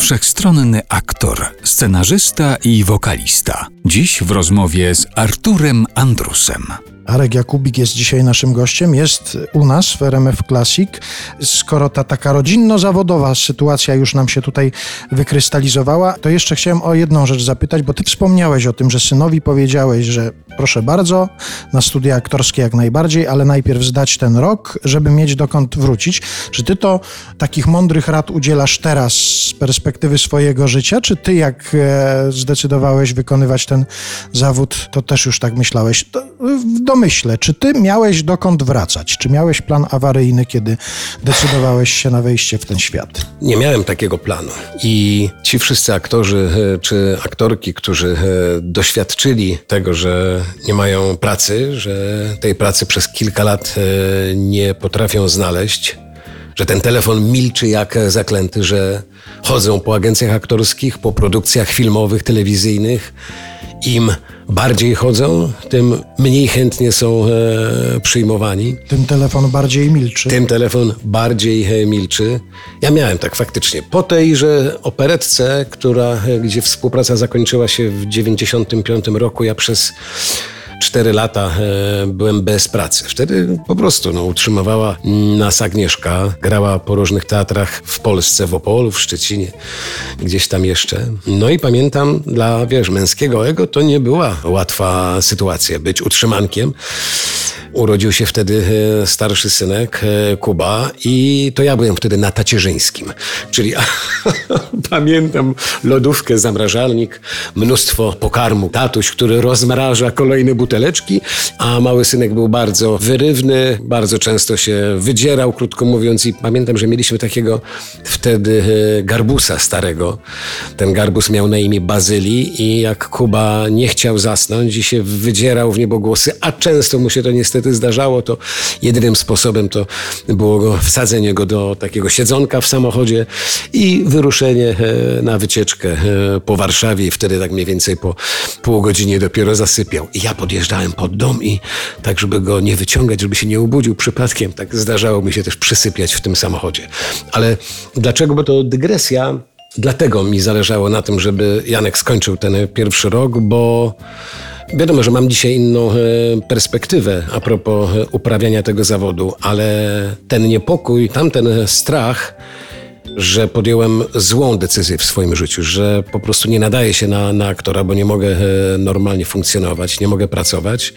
Wszechstronny aktor, scenarzysta i wokalista. Dziś w rozmowie z Arturem Andrusem. Arek Jakubik jest dzisiaj naszym gościem, jest u nas w RMF Classic. Skoro ta taka rodzinno-zawodowa sytuacja już nam się tutaj wykrystalizowała, to jeszcze chciałem o jedną rzecz zapytać, bo ty wspomniałeś o tym, że synowi powiedziałeś, że proszę bardzo, na studia aktorskie jak najbardziej, ale najpierw zdać ten rok, żeby mieć dokąd wrócić. Czy ty to takich mądrych rad udzielasz teraz z perspektywy swojego życia, czy ty jak e, zdecydowałeś wykonywać ten zawód, to też już tak myślałeś? W domyśle, czy ty miałeś dokąd wracać? Czy miałeś plan awaryjny, kiedy decydowałeś się na wejście w ten świat? Nie miałem takiego planu. I ci wszyscy aktorzy e, czy aktorki, którzy e, doświadczyli tego, że nie mają pracy, że tej pracy przez kilka lat e, nie potrafią znaleźć, że ten telefon milczy jak zaklęty, że chodzą po agencjach aktorskich, po produkcjach filmowych, telewizyjnych. Im bardziej chodzą, tym mniej chętnie są e, przyjmowani. Tym telefon bardziej milczy. Tym telefon bardziej e, milczy. Ja miałem tak faktycznie. Po tejże operetce, która, e, gdzie współpraca zakończyła się w 95 roku, ja przez cztery lata e, byłem bez pracy. Wtedy po prostu no, utrzymywała nas Agnieszka, grała po różnych teatrach w Polsce, w Opolu, w Szczecinie, gdzieś tam jeszcze. No i pamiętam, dla, wiesz, męskiego ego to nie była łatwa sytuacja, być utrzymankiem. Urodził się wtedy e, starszy synek, e, Kuba, i to ja byłem wtedy na tacierzyńskim. Czyli pamiętam lodówkę, zamrażalnik, mnóstwo pokarmu. Tatuś, który rozmraża kolejne buteleczki, a mały synek był bardzo wyrywny, bardzo często się wydzierał, krótko mówiąc. I pamiętam, że mieliśmy takiego wtedy e, garbusa starego. Ten garbus miał na imię Bazylii i jak Kuba nie chciał zasnąć i się wydzierał w niebogłosy, a często mu się to niestety niestety zdarzało, to jedynym sposobem to było wsadzenie go do takiego siedzonka w samochodzie i wyruszenie e, na wycieczkę e, po Warszawie i wtedy tak mniej więcej po pół godzinie dopiero zasypiał. I ja podjeżdżałem pod dom i tak, żeby go nie wyciągać, żeby się nie obudził przypadkiem, tak zdarzało mi się też przysypiać w tym samochodzie. Ale dlaczego? Bo to dygresja Dlatego mi zależało na tym, żeby Janek skończył ten pierwszy rok, bo Wiadomo, że mam dzisiaj inną e, perspektywę a propos e, uprawiania tego zawodu, ale ten niepokój, tamten strach, że podjąłem złą decyzję w swoim życiu, że po prostu nie nadaję się na, na aktora, bo nie mogę e, normalnie funkcjonować, nie mogę pracować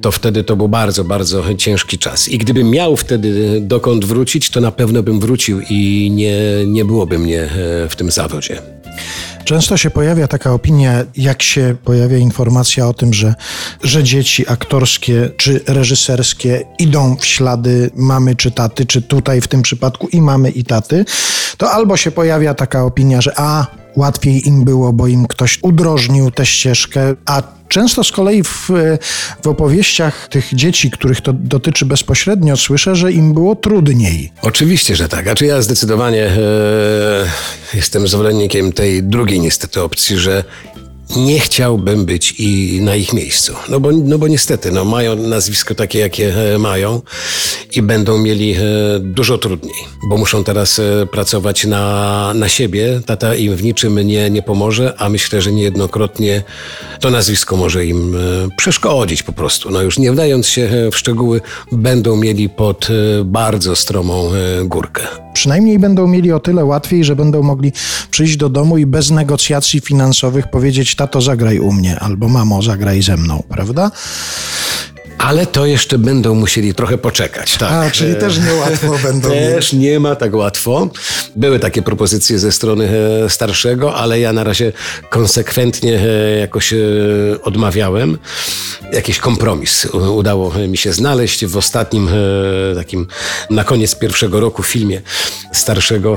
to wtedy to był bardzo, bardzo ciężki czas. I gdybym miał wtedy dokąd wrócić, to na pewno bym wrócił i nie, nie byłoby mnie w tym zawodzie. Często się pojawia taka opinia, jak się pojawia informacja o tym, że, że dzieci aktorskie czy reżyserskie idą w ślady mamy czy taty, czy tutaj w tym przypadku i mamy i taty, to albo się pojawia taka opinia, że a łatwiej im było, bo im ktoś udrożnił tę ścieżkę, a Często z kolei w, w, opowieściach tych dzieci, których to dotyczy bezpośrednio, słyszę, że im było trudniej. Oczywiście, że tak. A czy ja zdecydowanie e, jestem zwolennikiem tej drugiej niestety opcji, że nie chciałbym być i na ich miejscu. No bo, no bo niestety, no mają nazwisko takie, jakie e, mają i będą mieli e, dużo trudniej, bo muszą teraz e, pracować na, na siebie. Tata im w niczym nie, nie pomoże, a myślę, że niejednokrotnie to nazwisko może im przeszkodzić po prostu. No już nie wdając się w szczegóły, będą mieli pod bardzo stromą górkę przynajmniej będą mieli o tyle łatwiej, że będą mogli przyjść do domu i bez negocjacji finansowych powiedzieć: Tato, zagraj u mnie, albo mamo, zagraj ze mną, prawda? Ale to jeszcze będą musieli trochę poczekać. Tak. A, czyli też niełatwo będą. Też nie ma tak łatwo. Były takie propozycje ze strony e, starszego, ale ja na razie konsekwentnie e, jakoś e, odmawiałem. Jakiś kompromis udało mi się znaleźć w ostatnim takim, na koniec pierwszego roku filmie starszego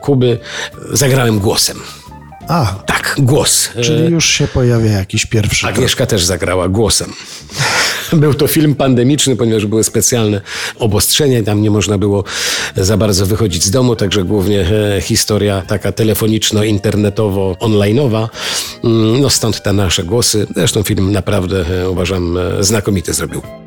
Kuby. Zagrałem głosem. A, tak, głos. Czyli już się pojawia jakiś pierwszy. Agnieszka też zagrała głosem. Był to film pandemiczny, ponieważ były specjalne obostrzenia, tam nie można było za bardzo wychodzić z domu, także głównie e, historia taka telefoniczno-internetowo-onlineowa. Mm, no stąd te nasze głosy. Zresztą film naprawdę e, uważam e, znakomity zrobił.